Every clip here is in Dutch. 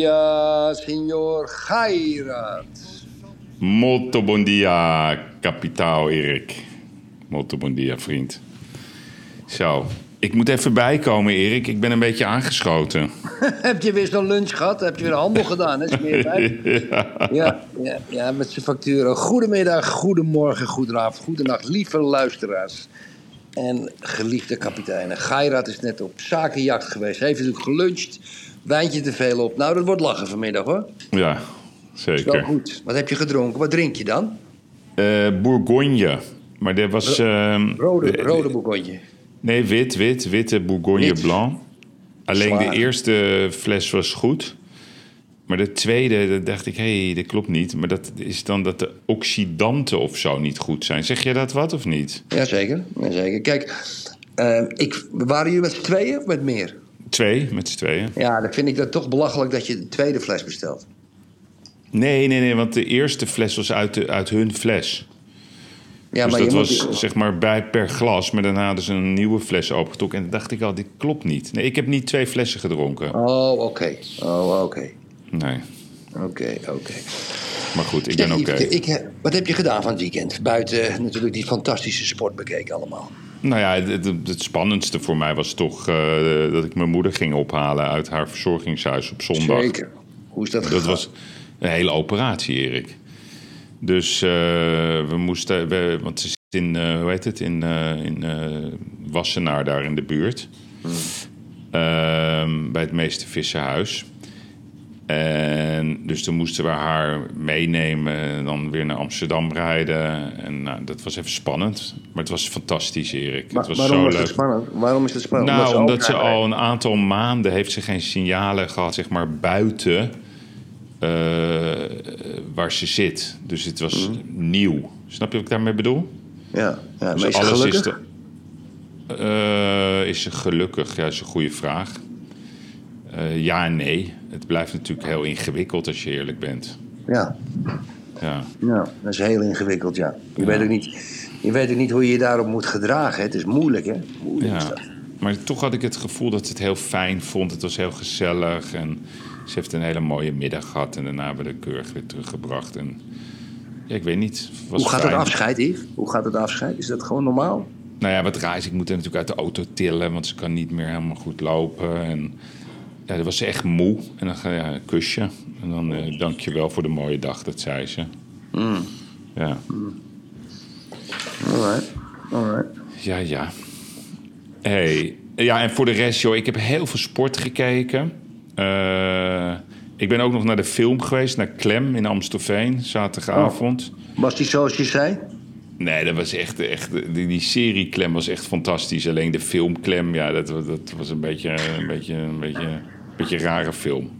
dia, senhor Gairat. Molto bon dia, kapitaal Erik. Molto bon dia, vriend. Zo, ik moet even bijkomen, Erik. Ik ben een beetje aangeschoten. Heb je weer zo'n lunch gehad? Heb je weer een handel gedaan? Hè? Smeerpijp? ja, ja, ja, met zijn facturen. Goedemiddag, goedemorgen, goedenavond, goedenacht, lieve luisteraars. En geliefde kapiteinen. Gairat is net op zakenjacht geweest. Hij heeft natuurlijk geluncht. Wijntje te veel op. Nou, dat wordt lachen vanmiddag hoor. Ja, Is wel zeker. goed. Wat heb je gedronken? Wat drink je dan? Eh, Bourgogne. Maar dat was... ehm, Rode, de- rode bourgogne. Nee, wit, wit. Witte Bourgogne Wit. Blanc. Alleen Zwaar. de eerste fles was goed. Maar de tweede, dat dacht ik, hé, hey, dat klopt niet. Maar dat is dan dat de oxidanten of zo niet goed zijn. Zeg je dat wat of niet? Jazeker, jazeker. Kijk, eh, ik, waren jullie met tweeën of met meer? Twee, met z'n tweeën. Ja, dan vind ik dat toch belachelijk dat je de tweede fles bestelt. Nee, nee, nee, want de eerste fles was uit, de, uit hun fles. Ja, dus maar dat was moet... zeg maar bij per glas. Maar daarna hadden ze een nieuwe fles opengetrokken. En dan dacht ik al, dit klopt niet. Nee, ik heb niet twee flessen gedronken. Oh, oké. Oh, oké. Nee, Oké, oké. maar goed, ik ben oké. Wat heb je gedaan van het weekend? Buiten natuurlijk die fantastische sport bekeken allemaal. Nou ja, het, het- spannendste voor mij was toch eh, dat ik mijn moeder ging ophalen uit haar verzorgingshuis op zondag. Zeker. Hoe is dat Dat was een hele operatie, Erik. Dus eh, we moesten, we, want ze zit in, eh, hoe heet het, in, in Wassenaar daar in de buurt. Ehm, bij het meeste vissenhuis. En dus toen moesten we haar meenemen en dan weer naar Amsterdam rijden. En nou, dat was even spannend. Maar het was fantastisch, Erik. Maar het was waarom zo was leuk. het spannend? Waarom is het spannend? Nou, omdat ze al een aantal maanden heeft ze geen signalen gehad, zeg maar, buiten eh, waar ze zit. Dus het was Mhm. nieuw. Snap je wat ik daarmee bedoel? Ja, ja maar Dus is ze gelukkig? is, de- Eh, is ze gelukkig? Ja, dat is een goede vraag. Eh, ja en nee. Het blijft natuurlijk heel ingewikkeld als je eerlijk bent. Ja. Ja. ja, dat is heel ingewikkeld, ja. Je, Weet ook niet, je weet ook niet hoe je je daarop moet gedragen. Het is moeilijk, hè? Moeilijk Ja, maar toch had ik het gevoel dat ze het heel fijn vond. Het was heel gezellig en ze heeft een hele mooie middag gehad. En daarna hebben we de keurig weer teruggebracht. En ja, ik weet niet. Was Hoe gaat fijn. het afscheid, Yves? Hoe gaat het afscheid? Is dat gewoon normaal? Nou ja, wat raar is, ik moet haar natuurlijk uit de auto tillen, want ze kan niet meer helemaal goed lopen. En ja, dan was ze echt moe. En dan ga ja, een kusje. En dan eh, dank je wel voor de mooie dag, dat zei ze. Mm. Ja, Alright, alright. ja, ja. Hey. Ja, en voor de rest, joh, ik heb heel veel sport gekeken. Eh, ik ben ook nog naar de film geweest, naar Klem in Amstelveen, zaterdagavond. Was die zoals je zei? Nee, dat was echt, echt die, die serie Klem was echt fantastisch. Alleen de film Klem, ja, dat, was- dat was een beetje een beetje, een beetje, beetje een rare film.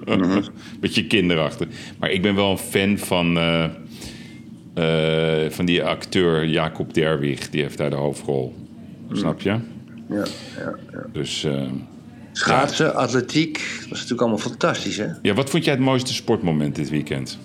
beetje kinderachtig. Maar ik ben wel een fan van, eh, eh, van die acteur Jacob Derwig. Die heeft daar de hoofdrol. Snap je? Ja, ja, ja. Dus eh, Schaatsen, atletiek, dat was natuurlijk allemaal fantastisch, hè? ja, wat vond jij het mooiste sportmoment dit weekend?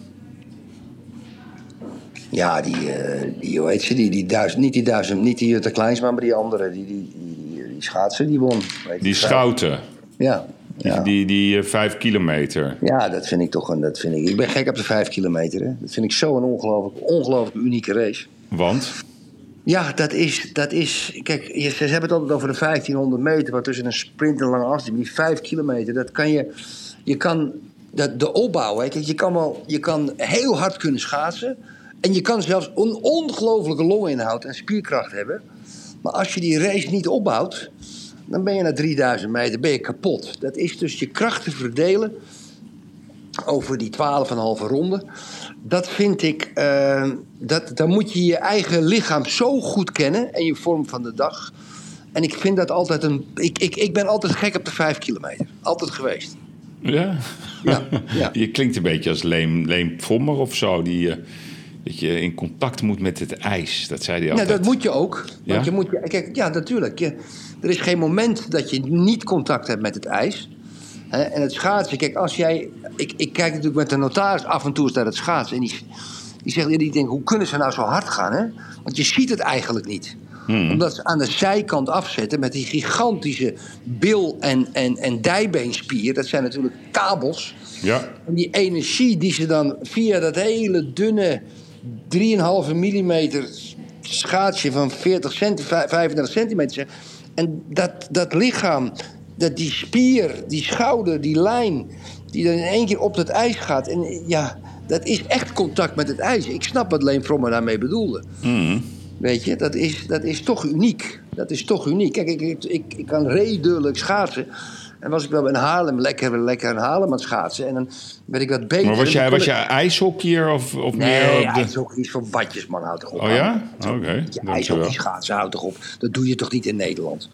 Ja, die, eh, die hoe heet ze, die, die duizend, niet die duizend, niet die Jutta Kleinsma, maar die andere, die, die, die, die, schaatsen, die won. Weet Die schouten, Ja, ja. die, die eh, vijf kilometer. ja, dat vind ik toch een, dat vind ik, ik ben gek op de vijf kilometer, hè. Dat vind ik zo een ongelooflijk, ongelooflijk unieke race. Want? Ja, dat is, dat is. Kijk, je- ze hebben het altijd over de 1500 meter, wat tussen een sprint en een lange afstand. Die 5 kilometer, dat kan je. Je kan. Dat, de opbouw, hè, kijk, je kan wel. Je kan heel hard kunnen schaatsen. En je kan zelfs een ongelooflijke longinhoud en spierkracht hebben. Maar als je die race niet opbouwt, dan ben je na 3000 meter ben je kapot. Dat is dus je krachten verdelen over die 12,5 ronde. Dat vind ik, eh, dat, dan moet je je eigen lichaam zo goed kennen en je vorm van de dag. En ik vind dat altijd een. Ik, ik, ik ben altijd gek op de vijf kilometer. Altijd geweest. Ja? Ja, ja. Je klinkt een beetje als Leem, Leem Vommer of zo. Die, eh, dat je in contact moet met het ijs. Dat zei hij Nou, altijd. dat moet je ook. Want Ja? je moet, je- kijk, ja, natuurlijk. Je, er is geen moment dat je niet contact hebt met het ijs. En het schaatsen, kijk, als jij. Ik, ik kijk natuurlijk met de notaris af en toe naar het schaatsen. En die, die zegt, die denkt, hoe kunnen ze nou zo hard gaan? Hè? Want je ziet het eigenlijk niet. Omdat ze aan de zijkant afzetten met die gigantische bil- en, en, en dijbeenspier. Dat zijn natuurlijk kabels. Ja. En die energie die ze dan via dat hele dunne 3,5 millimeter schaatsje van 40 centi, 35 centimeter. En dat, dat lichaam, dat die spier, die schouder, die lijn, die dan in één keer op dat ijs gaat. En ja, dat is echt contact met het ijs. Ik snap wat Leen Frommer daarmee bedoelde. Weet je, dat is, dat is toch uniek. Dat is toch uniek. Kijk, ik, ik, ik, ik kan redelijk schaatsen. En was ik wel in Haarlem lekker, lekker in Haarlem aan het schaatsen. En dan werd ik wat beter. Maar was jij, was jij ik- ijshockeyer of, of Nee, meer ja, de... het is voor badjes, man. Houd toch op. Oh ja? Oké, dankjewel. ijshockey schaatsen, houd toch op. Dat doe je toch niet in Nederland?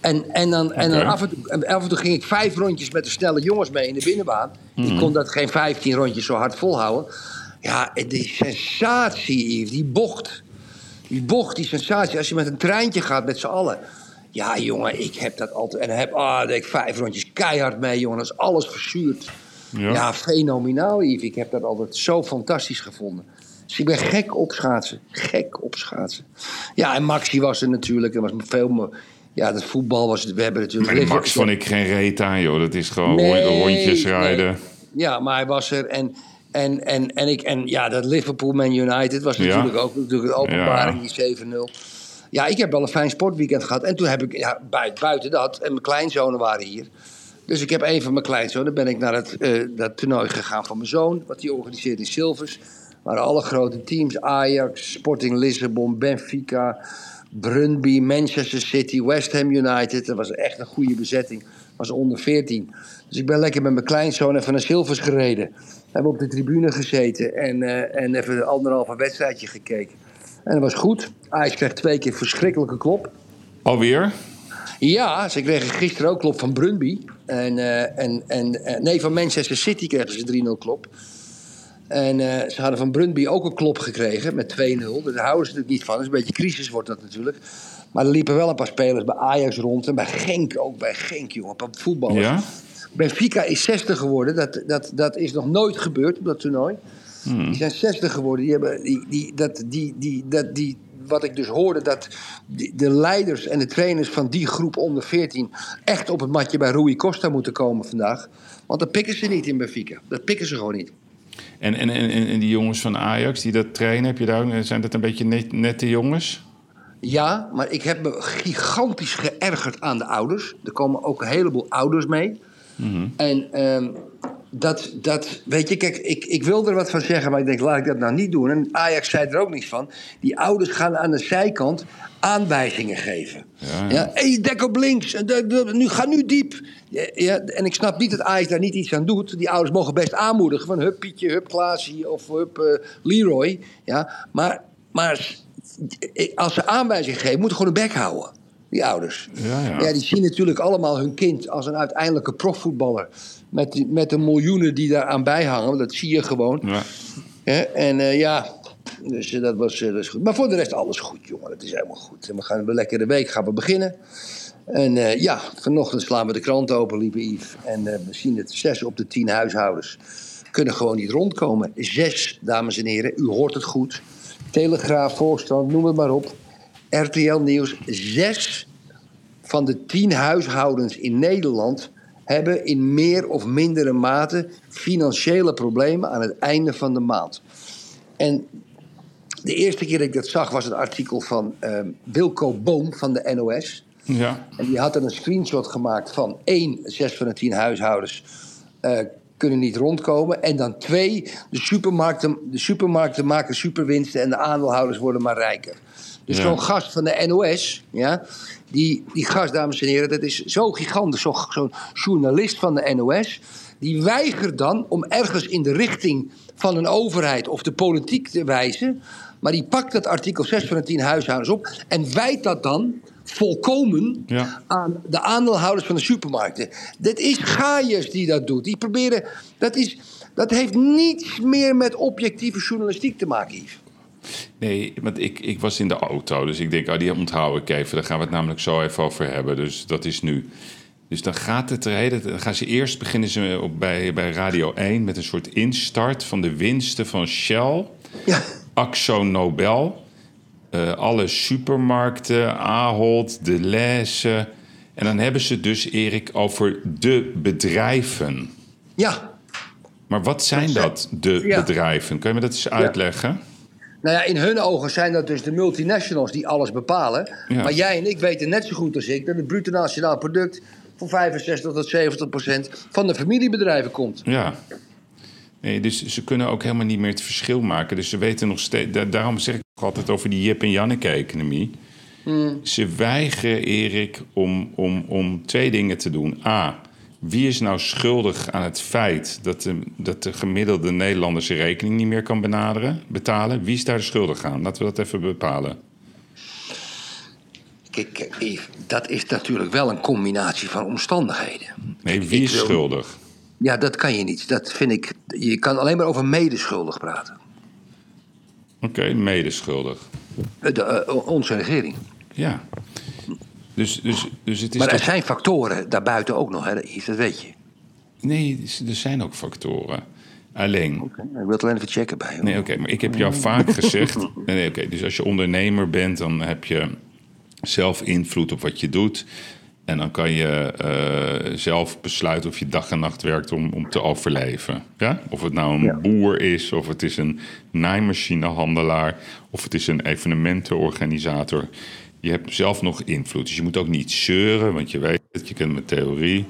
En, en, dan, en dan af, en toe, en af en toe ging ik vijf rondjes met de snelle jongens mee in de binnenbaan. Mhm. Die kon dat geen 15 rondjes zo hard volhouden. Ja, die sensatie, die bocht. Die bocht, die sensatie. Als je met een treintje gaat met z'n allen. Ja, jongen, ik heb dat altijd. En dan heb ah, ik vijf rondjes keihard mee, jongen. Dat is alles verzuurd. Ja. Ja, fenomenaal, Yves. Ik heb dat altijd zo fantastisch gevonden. Dus ik ben gek op schaatsen. Gek op schaatsen. Ja, en Maxi was er natuurlijk. Er was veel meer... Ja, dat voetbal was het. We hebben natuurlijk... Max vond ik geen reet aan, joh. Dat is gewoon Nee, rondjes nee. rijden. Ja, maar hij was er. En, en, en, en, ik, en ja, dat Liverpool Man United was Ja. natuurlijk ook natuurlijk een openbaring, Ja. die 7-0. Ja, ik heb wel een fijn sportweekend gehad. En toen heb ik, ja, buiten, dat, en mijn kleinzonen waren hier. Dus ik heb een van mijn kleinzonen, ben ik naar het eh, dat toernooi gegaan van mijn zoon. Wat hij organiseert in Silvers. Waren alle grote teams. Ajax, Sporting Lissabon, Benfica, Brøndby, Manchester City, West Ham United. Dat was echt een goede bezetting. was onder 14. Dus ik ben lekker met mijn kleinzoon even naar Silvers gereden. Hebben op de tribune gezeten en, eh, en even anderhalve wedstrijdje gekeken. En dat was goed. Ajax kreeg twee keer verschrikkelijke klop. Alweer? Ja, ze kregen gisteren ook klop van Brunby. En, eh, en, en, eh, nee, van Manchester City kregen ze 3-0 klop. En eh, ze hadden van Brunby ook een klop gekregen met 2-0. Dus daar houden ze natuurlijk niet van. Dus een beetje crisis wordt dat natuurlijk. Maar er liepen wel een paar spelers bij Ajax rond. En bij Genk ook. Bij Genk, jongen. Op voetballers. Ja? Benfica is 60 geworden. Dat, dat, dat is nog nooit gebeurd op dat toernooi. Die zijn 60 geworden. Die hebben, die, die, dat, die, die, dat, die, wat ik dus hoorde, dat de leiders en de trainers van die groep onder 14 echt op het matje bij Rui Costa moeten komen vandaag. Want dat pikken ze niet in Benfica. Dat pikken ze gewoon niet. En, en, en, en die jongens van Ajax die dat trainen, heb je daar, zijn dat een beetje net, nette jongens? Ja, maar ik heb me gigantisch geërgerd aan de ouders. Er komen ook een heleboel ouders mee. En ehm, dat, dat, weet je, kijk, ik, ik wil er wat van zeggen, maar ik denk, laat ik dat nou niet doen. En Ajax zei er ook niets van. Die ouders gaan aan de zijkant aanwijzingen geven. Ja, ja. Ja, hey, dek op links, en de- de- nu, ga nu diep. Ja, ja, en ik snap niet dat Ajax daar niet iets aan doet. Die ouders mogen best aanmoedigen van hup Pietje, hup Klaasie of hup eh, Leroy. Ja, maar, maar als ze aanwijzingen geven, moeten gewoon de bek houden. Die ouders. Ja, ja. die zien natuurlijk allemaal hun kind als een uiteindelijke profvoetballer. Met, met de miljoenen die daaraan bijhangen. Dat zie je gewoon. Ja. En eh, ja, dus eh, dat was, eh, dat is goed. Maar voor de rest alles goed, jongen. Het is helemaal goed. En we gaan een lekkere week gaan we beginnen. En ja, vanochtend slaan we de krant open, lieve Yves. En we zien het, zes op de tien huishoudens kunnen gewoon niet rondkomen. Zes, dames en heren, u hoort het goed. Telegraaf, Volkskrant, noem het maar op. RTL Nieuws, zes van de tien huishoudens in Nederland hebben in meer of mindere mate financiële problemen aan het einde van de maand. En de eerste keer dat ik dat zag was een artikel van eh, Wilco Boom van de NOS. Ja. En die had er een screenshot gemaakt van één, zes van de tien huishoudens eh, kunnen niet rondkomen. En dan twee, de supermarkten, de supermarkten maken superwinsten en de aandeelhouders worden maar rijker. Dus Ja. zo'n gast van de NOS, ja, die, die gast, dames en heren, dat is zo gigantisch. Zo- Zo'n journalist van de NOS, die weigert dan om ergens in de richting van een overheid of de politiek te wijzen. Maar die pakt dat artikel 6 van de 10 huishoudens op en wijt dat dan volkomen Ja. aan de aandeelhouders van de supermarkten. Dit is Gaius die dat doet. Die proberen, dat, is, dat heeft niets meer met objectieve journalistiek te maken, Yves. Nee, want ik, ik was in de auto, dus ik denk, oh, die onthoud ik even. Daar gaan we het namelijk zo even over hebben. Dus dat is nu. Dus dan gaat het er, dan gaan ze eerst beginnen ze op, bij, bij Radio 1 met een soort instart van de winsten van Shell, Ja, Axo Nobel, eh, alle supermarkten, Ahold, De. En dan hebben ze dus, Erik, over de bedrijven. ja. Maar wat zijn dat, de Ja. bedrijven? Kun je me dat eens uitleggen? Nou ja, in hun ogen zijn dat dus de multinationals die alles bepalen. Ja. Maar jij en ik weten net zo goed als ik dat het bruto nationaal product voor 65 tot 70 procent van de familiebedrijven komt. Ja. Nee, dus ze kunnen ook helemaal niet meer het verschil maken. Dus ze weten nog steeds. da- daarom zeg ik altijd over die Jip en Janneke-economie. Ze weigeren, Erik, om, om, om twee dingen te doen. A. Wie is nou schuldig aan het feit dat de, dat de gemiddelde Nederlander zijn rekening niet meer kan benaderen, betalen? Wie is daar de schuldig aan? Laten we dat even bepalen. Kijk, dat is natuurlijk wel een combinatie van omstandigheden. Nee, wie is wil- schuldig? Ja, dat kan je niet. Dat vind ik. Je kan alleen maar over medeschuldig praten. Oké, medeschuldig. Eh, De, eh, onze regering. Ja. Dus, dus, dus het is Maar er zijn factoren daarbuiten ook nog, hè, Yves, dat weet je. Nee, er zijn ook factoren. Alleen, Ik wil het alleen even checken bij. Nee, oké, maar ik heb jou vaak gezegd. Nee, nee, oké. dus als je ondernemer bent, dan heb je zelf invloed op wat je doet. En dan kan je eh, zelf besluiten of je dag en nacht werkt om, om te overleven. Ja? Of het nou een Ja. boer is, of het is een naaimachinehandelaar, of het is een evenementenorganisator. Je hebt zelf nog invloed. Dus je moet ook niet zeuren, want je weet het, je kent mijn theorie.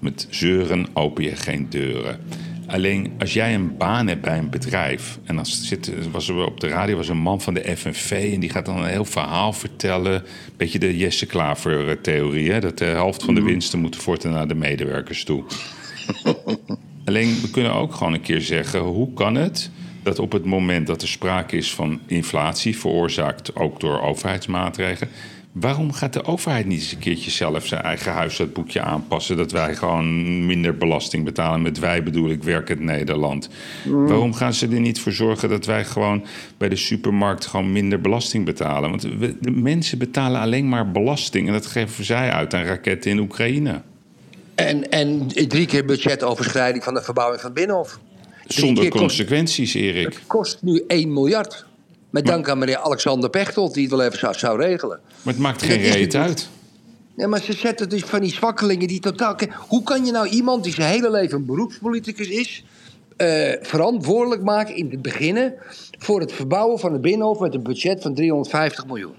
Met zeuren open je geen deuren. Alleen als jij een baan hebt bij een bedrijf. en dan zit, was er op de radio was een man van de FNV. en die gaat dan een heel verhaal vertellen. Beetje de Jesse Klaver-theorie. hè, Dat de helft van de winsten moeten voortaan naar de medewerkers toe. Alleen we kunnen ook gewoon een keer zeggen: hoe kan het dat op het moment dat er sprake is van inflatie, veroorzaakt ook door overheidsmaatregelen. Waarom gaat de overheid niet eens een keertje zelf zijn eigen huishoudboekje aanpassen? Dat wij gewoon minder belasting betalen. Met wij bedoel ik werkend Nederland. Waarom gaan ze er niet voor zorgen dat wij gewoon bij de supermarkt gewoon minder belasting betalen? Want we- de mensen betalen alleen maar belasting. En dat geven zij uit aan raketten in Oekraïne. En, en drie keer budgetoverschrijding van de verbouwing van het Binnenhof. Zonder kost- consequenties, Erik. Het kost nu 1 miljard. Met dank aan meneer Alexander Pechtold, die het wel even zou, zou regelen. Maar het maakt geen reet uit. Ja, maar ze zetten dus van die zwakkelingen die totaal... Hoe kan je nou iemand die zijn hele leven een beroepspoliticus is... eh, verantwoordelijk maken in het beginnen... voor het verbouwen van het Binnenhof met een budget van 350 miljoen?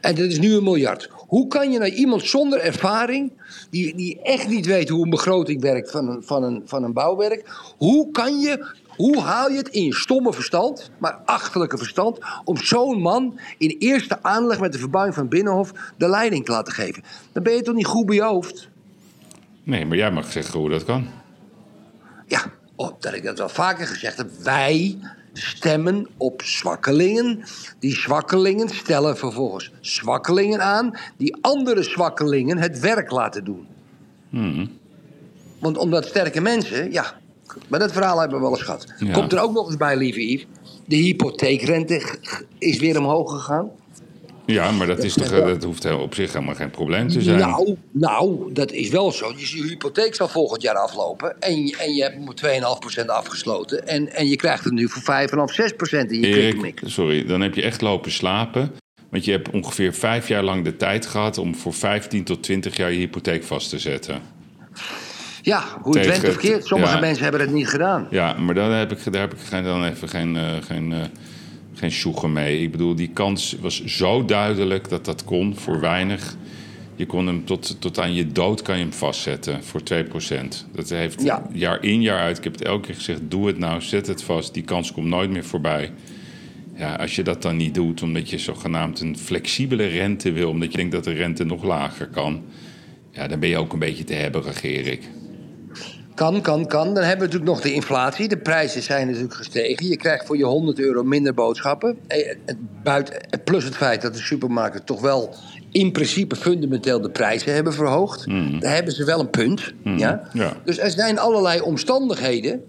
En dat is nu een miljard. Hoe kan je nou iemand zonder ervaring... die, die echt niet weet hoe een begroting werkt van een, van een, van een bouwwerk... hoe kan je... Hoe haal je het in je stomme verstand, maar achterlijke verstand, om zo'n man in eerste aanleg met de verbouwing van Binnenhof de leiding te laten geven? Dan ben je toch niet goed bij je hoofd? Nee, maar jij mag zeggen hoe dat kan. Ja, omdat ik dat wel vaker gezegd heb. Wij stemmen op zwakkelingen. Die zwakkelingen stellen vervolgens zwakkelingen aan. Die andere zwakkelingen het werk laten doen. Want omdat sterke mensen, ja, maar dat verhaal hebben we wel eens gehad. Ja. Komt er ook nog eens bij, lieve Yves. De hypotheekrente is weer omhoog gegaan. Ja, maar dat, is toch, eh, dat hoeft op zich helemaal geen probleem te zijn. Nou, nou, dat is wel zo. Dus je hypotheek zal volgend jaar aflopen. En, je- en je hebt hem op 2,5% afgesloten. En, en je krijgt het nu voor 5,5, 6% in je Erik, sorry, dan heb je echt lopen slapen. Want je hebt ongeveer vijf jaar lang de tijd gehad om voor 15 tot 20 jaar je hypotheek vast te zetten. Ja, hoe het went of keert. Sommige ja. mensen hebben het niet gedaan. Ja, maar dan heb ik, daar heb ik geen- dan even geen, eh, geen, eh, geen sjoegen mee. Ik bedoel, die kans was zo duidelijk dat dat kon voor weinig. Je kon hem tot, tot aan je dood kan je hem vastzetten voor 2%. Dat heeft Ja. jaar in jaar uit. Ik heb het elke keer gezegd, doe het nou, zet het vast. Die kans komt nooit meer voorbij. Ja, als je dat dan niet doet, omdat je zogenaamd een flexibele rente wil... omdat je denkt dat de rente nog lager kan... ja, dan ben je ook een beetje te hebben, Erik. Kan, kan, kan. Dan hebben we natuurlijk nog de inflatie. De prijzen zijn natuurlijk gestegen. Je krijgt voor je 100 euro minder boodschappen. Eh, Buiten, plus het feit dat de supermarkten toch wel in principe fundamenteel de prijzen hebben verhoogd. Daar hebben ze wel een punt. Ja? Ja. Dus er zijn allerlei omstandigheden.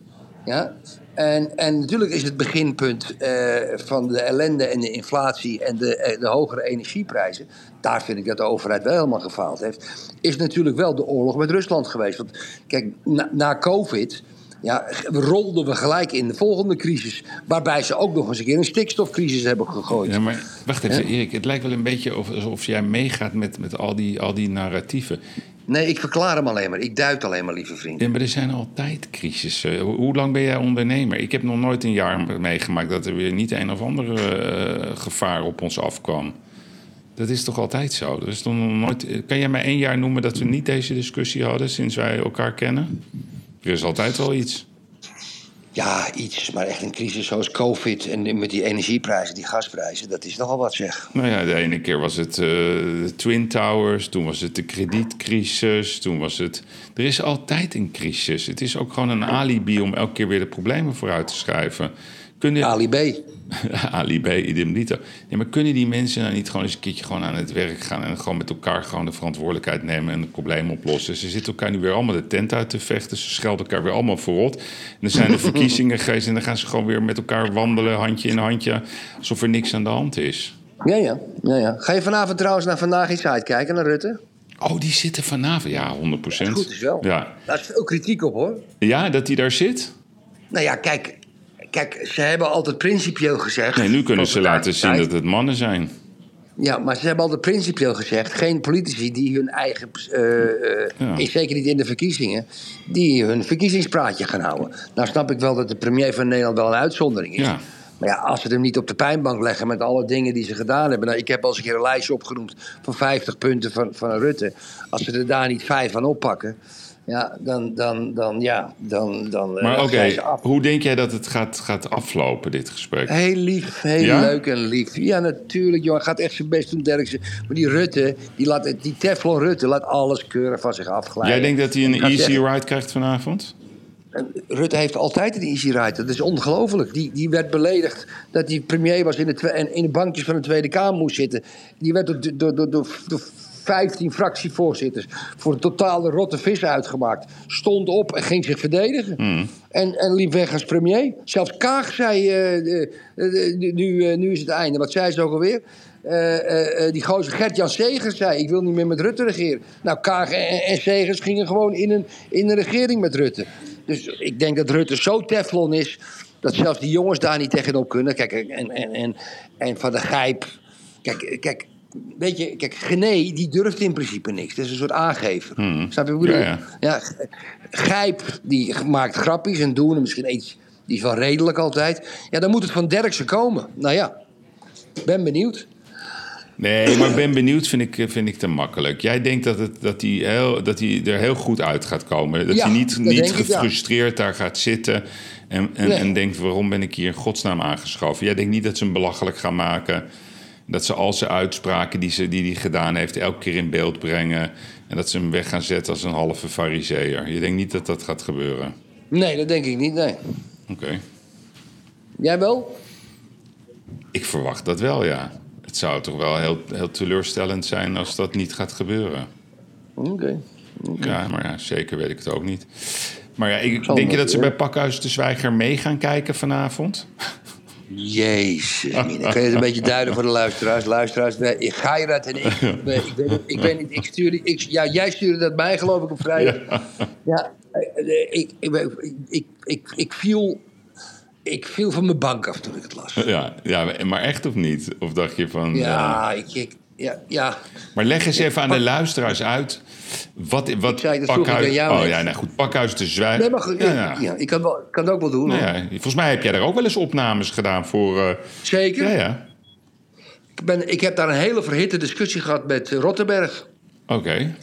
Ja? En, en natuurlijk is het beginpunt eh, van de ellende en de inflatie en de, eh, de hogere energieprijzen. Daar vind ik dat de overheid wel helemaal gefaald heeft. Is natuurlijk wel de oorlog met Rusland geweest. Want kijk, na, na COVID. Ja, rolden we gelijk in de volgende crisis. Waarbij ze ook nog eens een keer een stikstofcrisis hebben gegooid. Ja, maar wacht even, Erik. Het lijkt wel een beetje of- alsof jij meegaat met, met al, die, al die narratieven. Nee, ik verklaar hem alleen maar. Ik duid alleen maar, lieve vriend. Ja, maar er zijn altijd crisissen. Hoe, hoe lang ben jij ondernemer? Ik heb nog nooit een jaar meegemaakt dat er weer niet een of ander eh, gevaar op ons afkwam. Dat is toch altijd zo? Er is toch nog nooit, kan jij mij één jaar noemen dat we niet deze discussie hadden sinds wij elkaar kennen? Er is altijd wel iets. Ja, iets. Maar echt een crisis zoals COVID en met die energieprijzen, die gasprijzen, dat is nogal wat zeg. Nou ja, de ene keer was het eh, de Twin Towers, toen was het de kredietcrisis, toen was het... Er is altijd een crisis. Het is ook gewoon een alibi om elke keer weer de problemen vooruit te schuiven. Kunnen, Ali B. Ali B, idem dito. Nee, maar kunnen die mensen nou niet gewoon eens een keertje gewoon aan het werk gaan... en gewoon met elkaar gewoon de verantwoordelijkheid nemen en het probleem oplossen? Ze zitten elkaar nu weer allemaal de tent uit te vechten. Ze schelden elkaar weer allemaal verrot. En dan zijn er verkiezingen geweest en dan gaan ze gewoon weer met elkaar wandelen... handje in handje, alsof er niks aan de hand is. Ja, ja, ja, ja. Ga je vanavond trouwens naar Vandaag iets uitkijken, naar Rutte? Oh, die zitten vanavond. Ja, 100 procent. Goed is wel. Ja. Daar is veel kritiek op hoor. ja, dat die daar zit? Nou ja, kijk, kijk ze hebben altijd principieel gezegd. Nee, nu kunnen ze laten zien dat het mannen zijn. Ja, maar ze hebben altijd principieel gezegd: geen politici die hun eigen. Ja. is Zeker niet in de verkiezingen. die hun verkiezingspraatje gaan houden. Nou, snap ik wel dat de premier van Nederland wel een uitzondering is. Ja. Maar ja, als ze hem niet op de pijnbank leggen met alle dingen die ze gedaan hebben. Nou, ik heb al eens een keer een lijstje opgenoemd van 50 punten van, van Rutte. Als ze er daar niet vijf van oppakken. Ja, dan, dan, dan, ja, dan, dan eh, Maar oké, hoe denk jij dat het gaat, gaat aflopen, dit gesprek? Heel lief, heel Ja? leuk en lief. Ja, natuurlijk, joh. Hij gaat echt zijn best doen, Derksen. Maar die Rutte, die, laat, die Teflon Rutte, laat alles keurig van zich afglijden. Jij denkt dat hij een easy zeggen, ride krijgt vanavond? Rutte heeft altijd een easy ride. Dat is ongelooflijk. Die, die werd beledigd dat hij premier was in de, in de bankjes van de Tweede Kamer moest zitten. Die werd door, door, door, door, door 15 fractievoorzitters voor een totale rotte vis uitgemaakt. Stond op en ging zich verdedigen. En, en liep weg als premier. Zelfs Kaag zei, eh, eh, eh, nu, nu is het einde. Wat zei ze ook alweer? Eh, die gozer Gert-Jan Segers zei... ik wil niet meer met Rutte regeren. Nou, Kaag en, en Segers gingen gewoon in een, in een regering met Rutte. Dus ik denk dat Rutte zo teflon is... dat zelfs die jongens daar niet tegenop kunnen. Kijk, en, en, en, en Van de Gijp... Kijk, kijk, weet je, kijk, Gené die durft in principe niks. Dat is een soort aangever. Snap je wat ik bedoel? Ja, Gijp die maakt grappies en doen en misschien iets... die is wel redelijk altijd. Ja, dan moet het van Derksen komen. Nou ja, ben benieuwd. Nee, maar ben benieuwd, vind ik, vind ik te makkelijk. Jij denkt dat, het, dat, hij heel, dat hij er heel goed uit gaat komen. Dat Ja, hij niet, dat niet denk ik, ja. gefrustreerd daar gaat zitten en, en, Nee. en denkt... waarom ben ik hier in godsnaam aangeschoven? Jij denkt niet dat ze hem belachelijk gaan maken... dat ze al zijn uitspraken die hij die die gedaan heeft... elke keer in beeld brengen... en dat ze hem weg gaan zetten als een halve fariseer. Je denkt niet dat dat gaat gebeuren? Nee, dat denk ik niet, nee. Oké. Jij wel? Ik verwacht dat wel, ja. Het zou toch wel heel, heel teleurstellend zijn als dat niet gaat gebeuren. Oké. Ja, maar ja, zeker weet ik het ook niet. Maar ja, ik, denk je dat ze bij Pakhuis de Zwijger mee gaan kijken vanavond? Jezus, mina. Kun je het een beetje duiden voor de luisteraars? Luisteraars, ik ga je dat en ik, ik, weet, ik weet niet, ik stuur ik, ja, jij stuurde dat mij geloof ik op vrijdag. Ja, eh, eh, ik, ik, ik, ik, ik, ik viel, ik viel van mijn bank af toen ik het las. Ja, ja, maar echt of niet? Of dacht je van... eh, Ja, ik, ik, ja, ja. maar leg eens even aan de luisteraars uit... Wat, wat Pakhuis... oh ja, nou goed, Pakhuis de Zwijger... Nee, maar goed, ja, ja, ja. ik kan, wel, kan het ook wel doen. Nou volgens mij heb jij daar ook wel eens opnames gedaan voor... eh, Zeker. ja, ja. Ik, ben, ik heb daar een hele verhitte discussie gehad met Rotterberg. Oké.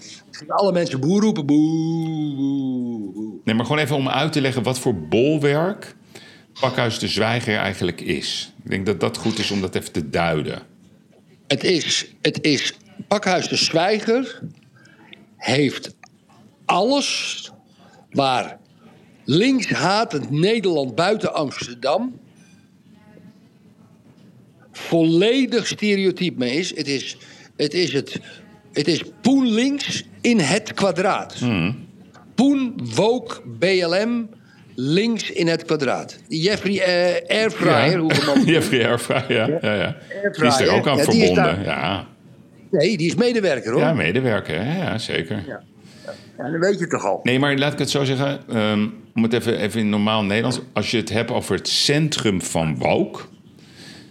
Alle mensen boer roepen, boe, boe, boe. Nee, maar gewoon even om uit te leggen wat voor bolwerk Pakhuis de Zwijger eigenlijk is. Ik denk dat dat goed is om dat even te duiden. Het is, het is Pakhuis de Zwijger heeft alles waar linkshatend Nederland buiten Amsterdam volledig stereotyp mee is. Het is het, is het, het is Poen links in het kwadraat. Poen, Woke, BLM links in het kwadraat. Jeffrey eh, Airfryer, hoe we hem Jeffrey Airfryer, ja. ja, ja. Die is er Airfryer, ook aan ja, verbonden. daar- Ja. Nee, die is medewerker hoor. ja, Ja. medewerker, ja, zeker. Ja. dan weet je toch al. Nee, maar laat ik het zo zeggen. ehm, om het even, even in normaal Nederlands. Als je het hebt over het centrum van.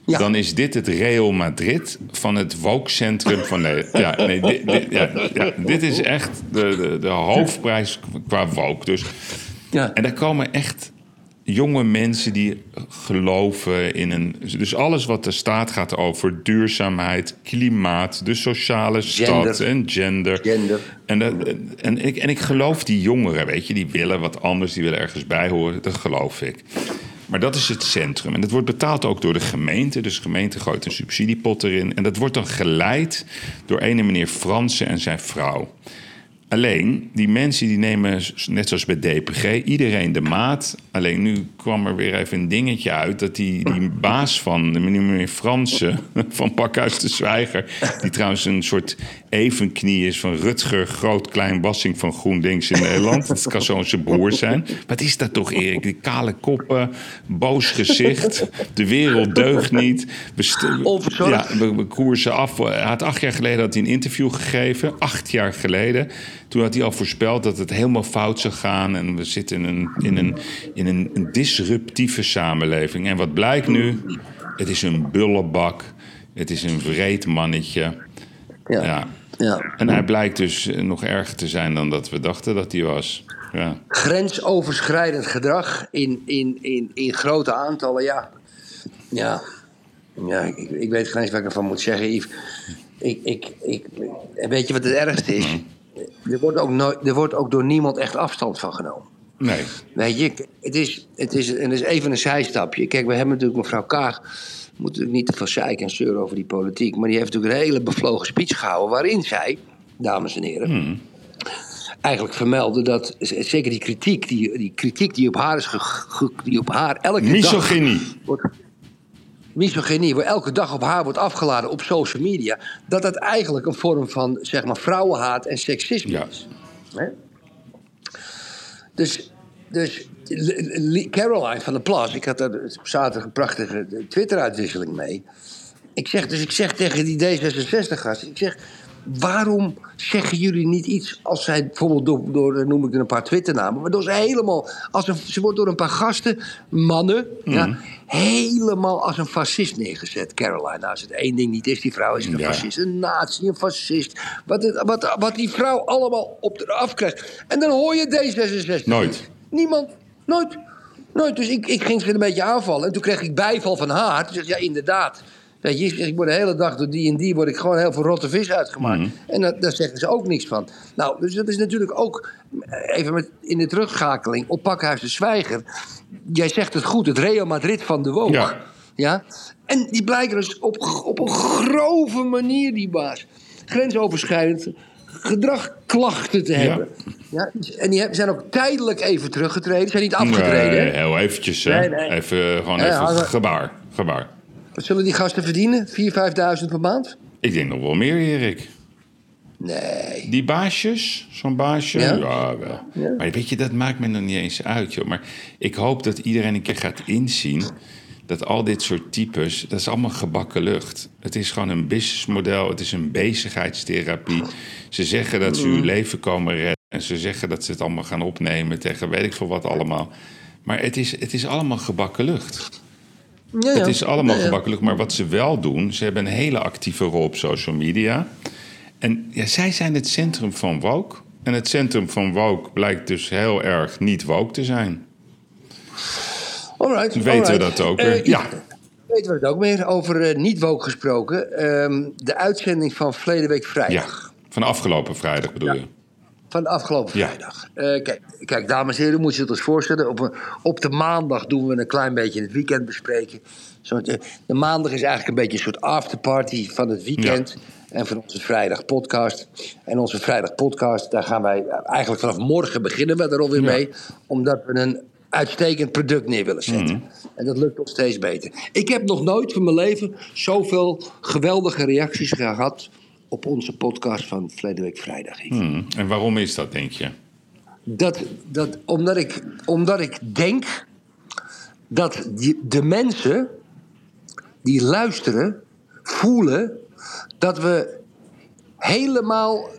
Ja. dan is dit het Real Madrid van het woke-centrum van Nederland. Ja, nee, dit, dit- ja, ja, dit is echt de, de, de hoofdprijs qua woke. Dus, Ja. en daar komen echt jonge mensen die geloven in een... Dus alles wat er staat gaat over duurzaamheid, klimaat... de sociale stad en gender. Gender. En, dat, en, ik, en ik geloof die jongeren, weet je, die willen wat anders, die willen ergens bij horen, dat geloof ik. Maar dat is het centrum. En dat wordt betaald ook door de gemeente. Dus de gemeente gooit een subsidiepot erin. En dat wordt dan geleid door ene meneer Fransen en zijn vrouw. Alleen, die mensen die nemen, net zoals bij DPG, iedereen de maat. Alleen nu kwam er weer even een dingetje uit... dat die, die baas van de meneer Fransen, van Pakhuis de Zwijger... die trouwens een soort evenknie is van Rutger Groot-Klein Bassing van GroenLinks in Nederland. Dat kan zo zijn broer zijn. Wat is dat toch, Erik? Die kale koppen, boos gezicht, de wereld deugt niet. We, ja, we, we koersen af. Hij had acht jaar geleden had hij een interview gegeven. Acht jaar geleden. Toen had hij al voorspeld dat het helemaal fout zou gaan. En we zitten in een, in een, in een, een disruptieve samenleving. En wat blijkt nu? Het is een bullebak. Het is een vreed mannetje. Ja. Ja. Ja. En hij blijkt dus nog erger te zijn dan dat we dachten dat hij was. Ja. Grensoverschrijdend gedrag in, in, in, in grote aantallen, ja. Ja, ja ik, ik weet geen eens wat ik ervan moet zeggen, Yves. Ik, ik, ik, weet je wat het ergste is? Er wordt, ook nooit, er wordt ook door niemand echt afstand van genomen. Nee. Weet je, het is, het is, en is even een zijstapje. Kijk, we hebben natuurlijk mevrouw Kaag. We moeten natuurlijk niet te veel zeiken en zeuren over die politiek. Maar die heeft natuurlijk een hele bevlogen speech gehouden. waarin zij, dames en heren. eigenlijk vermeldde dat. zeker die kritiek, die, die kritiek die op haar is. Ge, die op haar elke dag. Misogynie. Wordt, misogynie, waar elke dag op haar wordt afgeladen op social media. dat dat eigenlijk een vorm van zeg maar, vrouwenhaat en seksisme Ja. is. Hè? Dus, dus Caroline van der Plas, ik had daar zaterdag een prachtige Twitter-uitwisseling mee. Ik zeg, dus ik zeg tegen die D66-gasten, ik zeg, waarom zeggen jullie niet iets als zij bijvoorbeeld door, door eh, noem ik er een paar Twitternamen, waardoor ze helemaal, als een, ze wordt door een paar gasten, mannen, ja, helemaal als een fascist neergezet, Caroline. Nou, als het één ding niet is, die vrouw is een Ja. fascist, een nazi, een fascist. Wat, het- wat, wat die vrouw allemaal op de af krijgt. En dan hoor je D66. Nooit. Niemand. Nooit. Nooit. Dus ik, ik ging ze een beetje aanvallen. En toen kreeg ik bijval van haar. Toen zei ja, inderdaad. Weet je, ik word de hele dag door die en die word ik gewoon heel veel rotte vis uitgemaakt. En dat, daar zeggen ze ook niks van. Nou, dus dat is natuurlijk ook, even met, in de terugschakeling, op Pakhuis de Zwijger. Jij zegt het goed, het Real Madrid van de woog. Ja. Ja? En die blijken dus op, op een grove manier, die baas, grensoverschrijdend gedragklachten te hebben. Ja. en die zijn ook tijdelijk even teruggetreden. Zijn niet afgetreden. Nee, heel eventjes. hè. Nee, nee. Even, gewoon even gebaar. Gebaar. Wat zullen die gasten verdienen? 4.000, 5.000 per maand? Ik denk nog wel meer, Erik. Nee. Die baasjes, zo'n baasje. Ja? Ja, wel. Maar weet je, dat maakt me nog niet eens uit, joh. Maar ik hoop dat iedereen een keer gaat inzien dat al dit soort types, dat is allemaal gebakken lucht. Het is gewoon een businessmodel, het is een bezigheidstherapie. Ze zeggen dat ze uw leven komen redden en ze zeggen dat ze het allemaal gaan opnemen tegen weet ik veel wat allemaal. Maar het is, het is allemaal gebakken lucht. Ja, Het is allemaal Ja, ja. gemakkelijk, maar wat ze wel doen, ze hebben een hele actieve rol op social media. En ja, zij zijn het centrum van woke. En het centrum van woke blijkt dus heel erg niet woke te zijn. Alright, Weten we dat ook Eh, weer? Ja. Weten we het ook meer over eh, niet woke gesproken. Ehm, de uitzending van verleden week Ja, vrijdag. van afgelopen vrijdag bedoel je. Van de afgelopen Ja. vrijdag. Eh, kijk, kijk, dames en heren, moet je het ons voorstellen. Op, een- op de maandag doen we een klein beetje het weekend bespreken. Zo, de, de maandag is eigenlijk een beetje een soort afterparty van het weekend. En van onze vrijdag podcast. En onze vrijdag podcast, daar gaan wij eigenlijk vanaf morgen beginnen we er alweer mee. Omdat we een uitstekend product neer willen zetten. En dat lukt ons steeds beter. Ik heb nog nooit van mijn leven zoveel geweldige reacties gehad op onze podcast van verleden week vrijdag. Hmm. En waarom is dat, denk je? Dat, dat, omdat, ik, omdat ik denk dat die, de mensen die luisteren, voelen dat we helemaal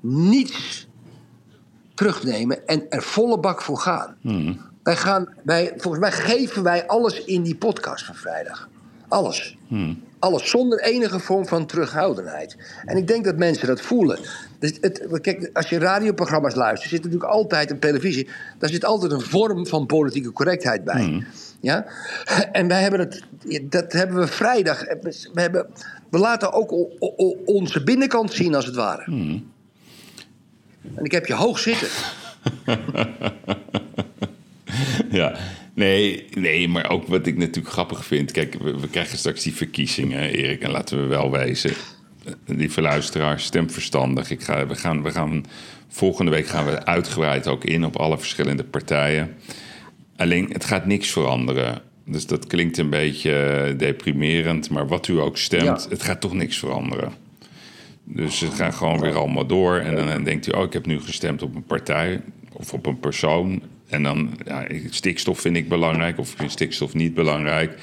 niets terugnemen en er volle bak voor gaan. Wij gaan wij, volgens mij geven wij alles in die podcast van vrijdag. Alles. Alles zonder enige vorm van terughoudendheid. En ik denk dat mensen dat voelen. Dus het, kijk, als je radioprogramma's luistert, zit natuurlijk altijd een televisie. Daar zit altijd een vorm van politieke correctheid bij. Ja? En wij hebben het, dat hebben we vrijdag. We, hebben, we laten ook o- o- onze binnenkant zien, als het ware. En ik heb je hoog zitten. Ja, nee, nee, maar ook wat ik natuurlijk grappig vind. Kijk, we, we krijgen straks die verkiezingen, Erik. En laten we wel wijzen. Lieve luisteraars, stem verstandig. Ik ga, we, gaan, we gaan, volgende week gaan we uitgebreid ook in op alle verschillende partijen. Alleen, het gaat niks veranderen. Dus dat klinkt een beetje deprimerend. Maar wat u ook stemt, Ja. het gaat toch niks veranderen. Dus ze gaan gewoon weer allemaal door. En dan denkt u, oh, ik heb nu gestemd op een partij of op een persoon. En dan, stikstof vind ik belangrijk of vind stikstof niet belangrijk.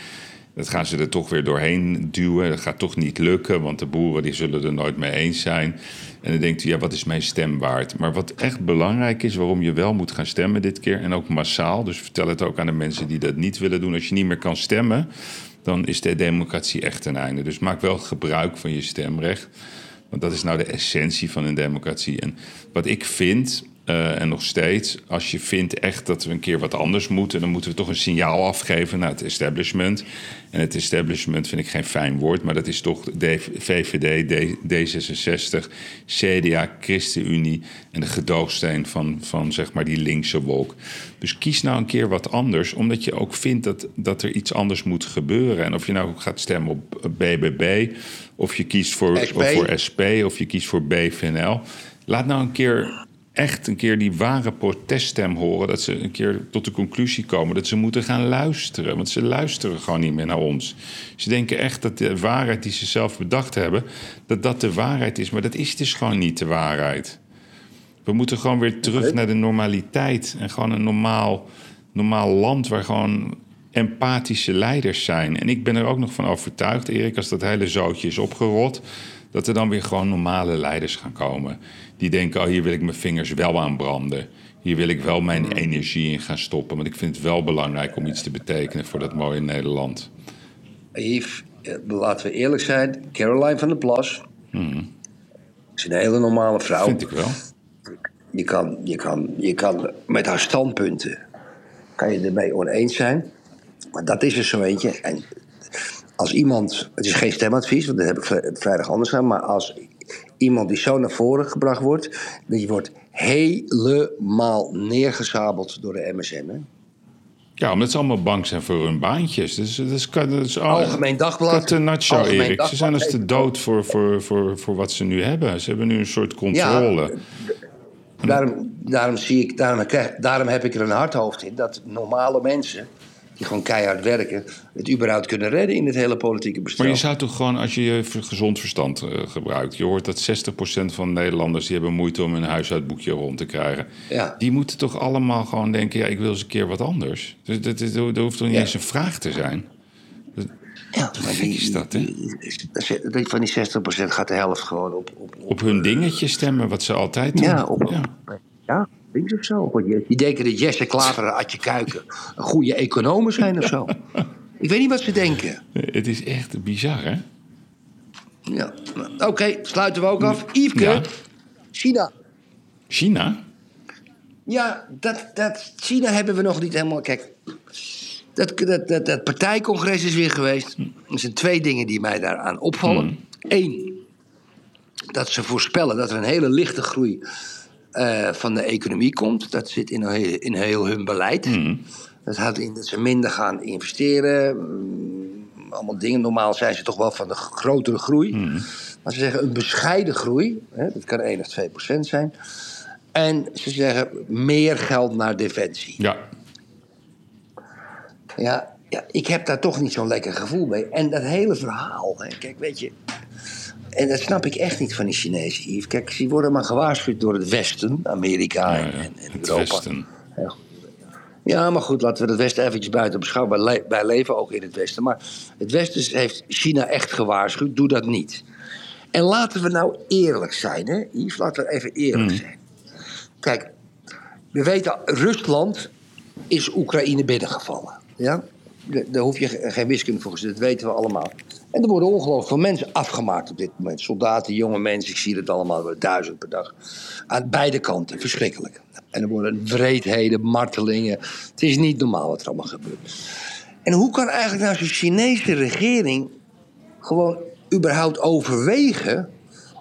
Dat gaan ze er toch weer doorheen duwen. Dat gaat toch niet lukken, want de boeren die zullen er nooit mee eens zijn. En dan denkt u, ja, wat is mijn stem waard? Maar wat echt belangrijk is, waarom je wel moet gaan stemmen dit keer... en ook massaal, dus vertel het ook aan de mensen die dat niet willen doen... als je niet meer kan stemmen, dan is de democratie echt ten einde. Dus maak wel gebruik van je stemrecht... Want dat is nou de essentie van een democratie. En wat ik vind, eh, en nog steeds, als je vindt echt dat we een keer wat anders moeten, dan moeten we toch een signaal afgeven naar het establishment. En het establishment vind ik geen fijn woord, maar dat is toch de VVD, D, D66, CDA, ChristenUnie en de gedoogsteen van, van zeg maar die linkse wolk. Dus kies nou een keer wat anders, omdat je ook vindt dat, dat er iets anders moet gebeuren. En of je nou gaat stemmen op BBB, of je kiest voor SP. of voor SP of je kiest voor BVNL. Laat nou een keer echt een keer die ware proteststem horen. Dat ze een keer tot de conclusie komen dat ze moeten gaan luisteren. Want ze luisteren gewoon niet meer naar ons. Ze denken echt dat de waarheid die ze zelf bedacht hebben, dat dat de waarheid is. Maar dat is dus gewoon niet de waarheid. We moeten gewoon weer terug naar de normaliteit. En gewoon een normaal, normaal land waar gewoon empathische leiders zijn. En ik ben er ook nog van overtuigd, Erik, als dat hele zootje is opgerot... dat er dan weer gewoon normale leiders gaan komen. Die denken, oh, hier wil ik mijn vingers wel aan branden. Hier wil ik wel mijn energie in gaan stoppen. Want ik vind het wel belangrijk om iets te betekenen voor dat mooie Nederland. Yves, eh, laten we eerlijk zijn. Caroline van der Plas. is een hele normale vrouw. Vind ik wel. Je kan, je, kan, je kan met haar standpunten kan je ermee oneens zijn. Maar dat is er zo eentje. En als iemand, het is geen stemadvies, want dat heb ik vri- vrijdag anders gedaan. Maar als iemand die zo naar voren gebracht wordt, die wordt helemaal neergezabeld door de MSM. Hè? Ja, omdat ze allemaal bang zijn voor hun baantjes. Dus, dat is, dat is al- Algemeen Dagblad. Algemeen Erik. Ze zijn als de dood voor, voor, voor, voor wat ze nu hebben. Ze hebben nu een soort controle. Daarom, daarom, zie ik, daarom, daarom heb ik er een hard hoofd in dat normale mensen, die gewoon keihard werken, het überhaupt kunnen redden in het hele politieke bestel. Maar je zou toch gewoon, als je je gezond verstand eh, gebruikt... je hoort dat 60% van Nederlanders... die hebben moeite om hun huishoudboekje rond te krijgen. Ja. Die moeten toch allemaal gewoon denken... ja, ik wil eens een keer wat anders. Dus dat, dat, dat hoeft toch niet Ja. eens een vraag te zijn? Ja, maar gek is dat, hè? die- die- Van die 60% gaat de helft gewoon op. op, op Op hun dingetje stemmen, wat ze altijd doen. ja, op, Ja. ja, links of zo. Want je- Die denken dat Jesse Klaver en Adje Kuiken een goede economen zijn of zo. Ik weet niet wat ze denken. Het is echt bizar, hè? Ja. nou, Oké, sluiten we ook af. Yveske, Ja. China. China? Ja, dat, dat, China hebben we nog niet helemaal. Kijk, dat, dat, dat, dat partijcongres is weer geweest. Er zijn twee dingen die mij daaraan opvallen. Eén, dat ze voorspellen dat er een hele lichte groei eh, van de economie komt. Dat zit in, heel- in heel hun beleid. Dat houdt in dat ze minder gaan investeren. mm, allemaal dingen. Normaal zijn ze toch wel van de grotere groei. Maar ze zeggen een bescheiden groei. Hè, dat kan 1 of 2 procent zijn. En ze zeggen meer geld naar defensie. Ja. Ja, ja, ik heb daar toch niet zo'n lekker gevoel mee. En dat hele verhaal, hè, kijk, weet je. En dat snap ik echt niet van die Chinezen, Yves. Kijk, ze worden maar gewaarschuwd door het Westen, Amerika en, en, en Het Europa. Westen. Ja. Maar goed, laten we het Westen eventjes buiten beschouwen. Wij, le- wij leven ook in het Westen. Maar het Westen heeft China echt gewaarschuwd. Doe dat niet. En laten we nou eerlijk zijn, hè, Yves? Laten we even eerlijk zijn. Kijk, we weten, Rusland is Oekraïne binnengevallen. Ja? Da- Daar hoef je ge- geen wiskunde voor dat weten we allemaal. En er worden ongelooflijk veel mensen afgemaakt op dit moment. Soldaten, jonge mensen, ik zie het allemaal, duizend per dag. Aan beide kanten, verschrikkelijk. En er worden wreedheden, martelingen. Het is niet normaal wat er allemaal gebeurt. En hoe kan eigenlijk nou zo'n Chinese regering gewoon überhaupt overwegen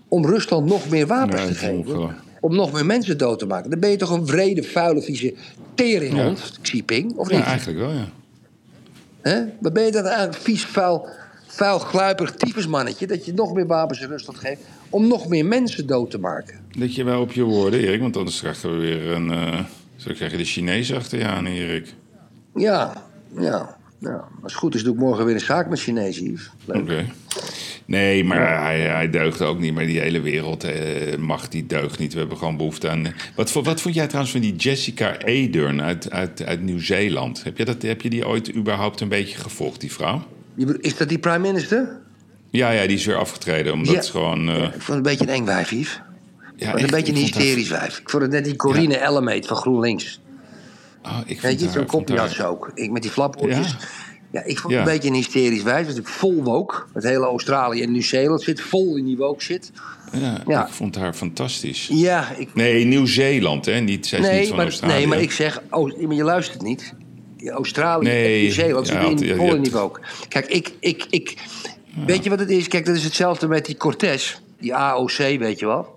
om Rusland nog meer wapens Ja, te geven? Om nog meer mensen dood te maken. Dan ben je toch een wrede, vuile, vieze teringhond, Xi Jinping, of Ja, niet? eigenlijk wel, ja. Wat ben je dan eigenlijk vies, vuil, vuil, gluiperig tyfusmannetje... dat je nog meer wapens in Rusland geeft om nog meer mensen dood te maken? Let je wel op je woorden, Erik, want anders krijgen we weer een. eh zo krijg je de Chinezen achter je aan, Erik. Ja, ja, ja. Als het goed is doe ik morgen weer een zaak met Chinezen. Oké. Nee, maar hij, hij deugt ook niet. Maar die hele wereld eh, mag die deugt niet. We hebben gewoon behoefte aan. Wat, vo- wat vond jij trouwens van die Jessica Ardern uit, uit, uit Nieuw-Zeeland? Heb je, dat, heb je die ooit überhaupt een beetje gevolgd, die vrouw? Is dat die prime minister? Ja, ja, die is weer afgetreden. Omdat Ja. het gewoon. eh, Ik vond het een beetje een eng wijf, Yves. ja, een beetje een hysterisch wijf. Ik vond het net die Corine Ellemeet van GroenLinks. Oh, ik Weet vond je, zo'n ze ook. Ik met die flapoortjes. Ja. Ja. ik vond Ja. het een beetje een hysterisch wijf. Het is vol woke. Het hele Australië en Nieuw-Zeeland zit vol in die woke shit. Ja, Ja. ik vond haar fantastisch. Ja, ik, Nee, Nieuw-Zeeland, hè? Niet, zij is niet nee, van maar, Australië. nee, maar ik zeg, oh, maar je luistert niet. Australië Nee, en Nieuw-Zeeland ja, in ja, het- woke. Kijk, ik, ik, ik, weet je wat het is? Kijk, dat is hetzelfde met die Cortez. Die AOC, weet je wel.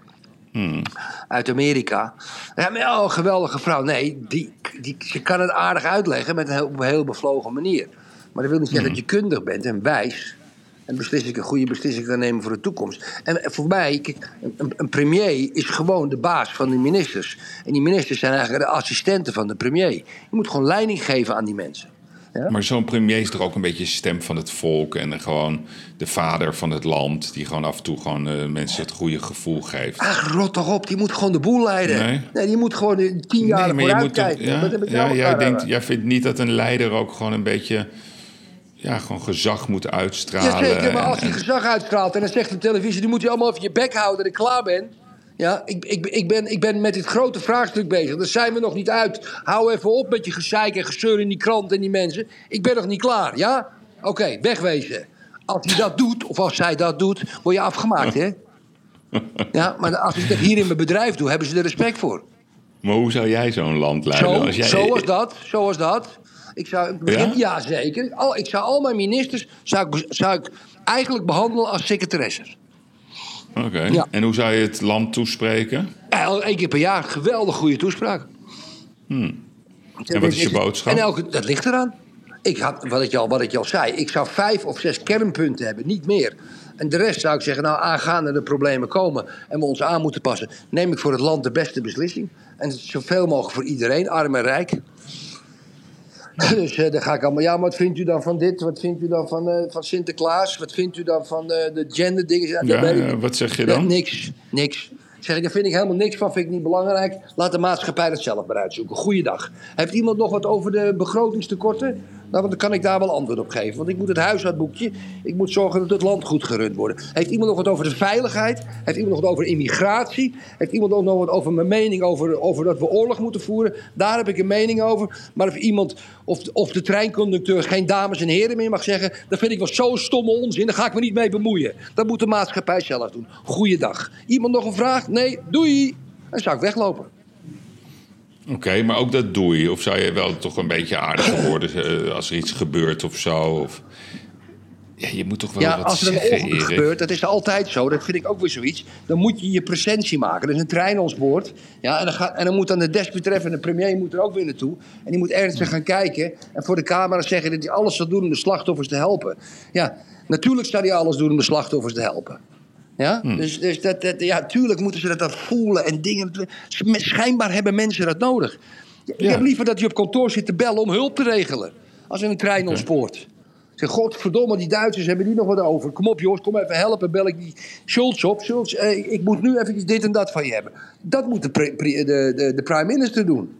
Hmm. Uit Amerika. Ja, maar oh, geweldige vrouw. Nee, die, die, ze kan het aardig uitleggen met een heel, op een heel bevlogen manier. Maar dat wil niet zeggen Hmm. dat je kundig bent en wijs. En beslissingen, goede beslissingen kan nemen voor de toekomst. En voor mij, kijk, een, een premier is gewoon de baas van de ministers. En die ministers zijn eigenlijk de assistenten van de premier. Je moet gewoon leiding geven aan die mensen. Maar zo'n premier is toch ook een beetje stem van het volk en gewoon de vader van het land, die gewoon af en toe gewoon eh, mensen het goede gevoel geeft. Ach, rot toch op, die moet gewoon de boel leiden. Nee. die moet gewoon de tien jaar maar je moet toch, kijken. ja, ik ja, nou jij, denkt, jij vindt niet dat een leider ook gewoon een beetje ja, gewoon gezag moet uitstralen. Jazeker, maar als hij en- gezag uitstraalt en dan zegt de televisie... die moet je allemaal even je bek houden dat ik klaar ben. Ja, ik, ik, ik, ben, ik ben met dit grote vraagstuk bezig. Daar zijn we nog niet uit. Hou even op met je gezeik en gezeur in die krant en die mensen. Ik ben nog niet klaar, ja? Oké, wegwezen. Als hij dat doet, of als zij dat doet, word je afgemaakt, hè? Ja, maar als ik dat hier in mijn bedrijf doe, hebben ze er respect voor. Maar hoe zou jij zo'n land leiden? Zo, als jij, zoals dat, zoals dat. Ik zou, ik begin, Ja? ja? zeker. Al, ik zou al mijn ministers zou ik, zou ik eigenlijk behandelen als secretaresses. Oké. Ja. En hoe zou je het land toespreken? Ja, één keer per jaar, geweldig goede toespraak. Hmm. En wat is je boodschap? En elke, dat ligt eraan. Ik had, wat, ik al, wat ik al zei, ik zou vijf of zes kernpunten hebben, niet meer. En de rest zou ik zeggen, nou, aangaande de problemen komen en we ons aan moeten passen, neem ik voor het land de beste beslissing. En zoveel mogelijk voor iedereen, arm en rijk. Dus eh, dan ga ik allemaal, ja, maar wat vindt u dan van dit? Wat vindt u dan van, eh, van Sinterklaas? Wat vindt u dan van eh, de genderdingen? Ja, wat zeg je dan? niks, niks. Zeg ik, daar vind ik helemaal niks van, vind ik niet belangrijk. Laat de maatschappij dat zelf maar uitzoeken. Goeiedag. Heeft iemand nog wat over de begrotingstekorten? Nou, want dan kan ik daar wel antwoord op geven. Want ik moet het huishoudboekje, ik moet zorgen dat het land goed gerund wordt. Heeft iemand nog wat over de veiligheid? Heeft iemand nog wat over immigratie? Heeft iemand nog wat over mijn mening over, over dat we oorlog moeten voeren? Daar heb ik een mening over. Maar of iemand, of, of de treinconducteur geen dames en heren meer mag zeggen... dat vind ik wel zo'n stomme onzin, daar ga ik me niet mee bemoeien. Dat moet de maatschappij zelf doen. Goeiedag. Iemand nog een vraag? Nee, doei. Dan zou ik weglopen. Oké, maar ook dat doe je. Of zou je wel toch een beetje aardiger worden eh, als er iets gebeurt of zo? Of... Ja, je moet toch wel Ja, wat als er een ongeluk gebeurt, dat is altijd zo, dat vind ik ook weer zoiets. Dan moet je je presentie maken. Er is een trein ons boord. Ja, en, dan gaat, en dan moet dan de desbetreffende premier moet er ook weer naartoe. En die moet ernstig gaan kijken. En voor de camera zeggen dat hij alles zal doen om de slachtoffers te helpen. Ja, natuurlijk zal hij alles doen om de slachtoffers te helpen. Ja, dus, dus dat, dat, ja, tuurlijk moeten ze dat dan voelen en dingen. Schijnbaar hebben mensen dat nodig. Ik Ja. heb liever dat je op kantoor zit te bellen om hulp te regelen. Als er een trein ontspoort. Ik Zeg, godverdomme, die Duitsers hebben die nog wat over. Kom op jongens, kom even helpen. Bel ik die Schulz op. Schulz, eh, ik- moet nu even dit en dat van je hebben. Dat moet de, pre- pre- de, de, de prime minister doen.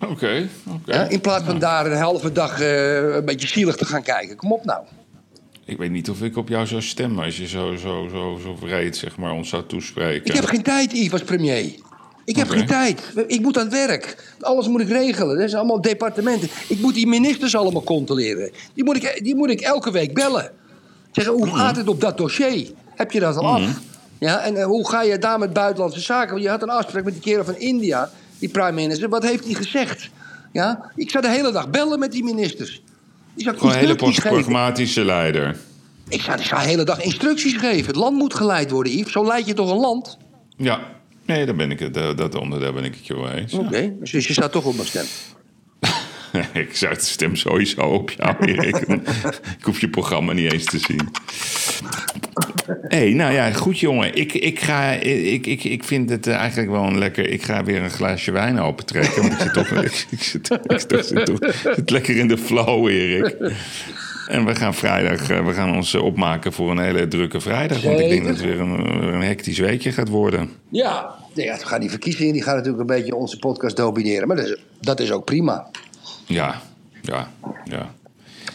Oké, oké. Ja? In plaats van daar een halve dag eh, een beetje zielig te gaan kijken. Kom op nou. Ik weet niet of ik op jou zou stemmen als je zo, zo, zo, zo vreed, zeg maar, ons zou toespreken. Ik heb geen tijd, Yves, als premier. Ik heb geen tijd. Ik moet aan het werk. Alles moet ik regelen. Dat zijn allemaal departementen. Ik moet die ministers allemaal controleren. Die moet ik, die moet ik elke week bellen. Zeggen, hoe gaat het op dat dossier? Heb je dat al af? Ja, en eh, hoe ga je daar met buitenlandse zaken? Want je had een afspraak met die kerel van India, die prime minister. Wat heeft hij gezegd? Ja, ik zou de hele dag bellen met die ministers. Gewoon een hele geven. pragmatische leider. Ik zou, ik zou de hele dag instructies geven. Het land moet geleid worden, Yves. Zo leid je toch een land? Ja, nee, daar ben ik het, dat, dat onderdeel ben ik het je wel eens. Oké, dus je staat toch op mijn stem. ik zou het stem sowieso op jou, Erik. ik hoef je programma niet eens te zien. Hey, nou ja, goed jongen. Ik, ik, ga, ik, ik, ik vind het eh, eigenlijk wel een lekker... Ik ga weer een glaasje wijn opentrekken. Want ik zit toch... Ik, ik zit, ik zit, zit lekker in de flow, Erik. En we gaan vrijdag eh, we gaan ons eh, opmaken voor een hele drukke vrijdag. Want ik denk dat het weer een, weer een hectisch weekje gaat worden. Ja, ja gaan die verkiezingen die gaan natuurlijk een beetje onze podcast domineren. Maar dat is, dat is ook prima. Ja, ja, ja.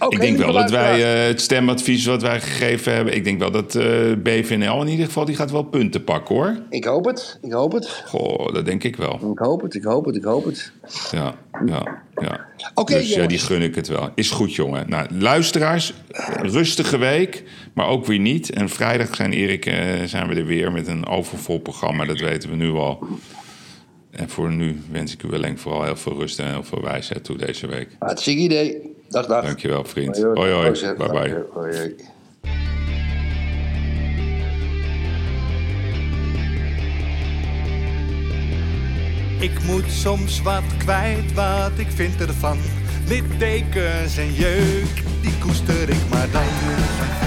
Ik denk wel dat wij eh, het stemadvies wat wij gegeven hebben... ik denk wel dat eh, BVNL in ieder geval... die gaat wel punten pakken, hoor. Ik hoop het, ik hoop het. Goh, dat denk ik wel. Ik hoop het, ik hoop het, ik hoop het. Ja, ja, ja. Oké, dus ja, die gun ik het wel. Is goed, jongen. Nou, luisteraars, rustige week, maar ook weer niet. En vrijdag zijn Erik, eh, zijn we er weer met een overvol programma. Dat weten we nu al. En voor nu wens ik u alleen vooral heel veel rust en heel veel wijsheid toe deze week. Hartstikke idee. Dag, dag. Dankjewel, vriend. Hoi, hoi. Bye, bye. Hoi. Ik moet soms wat kwijt wat ik vind ervan. Littekens en jeuk, die koester ik maar dan.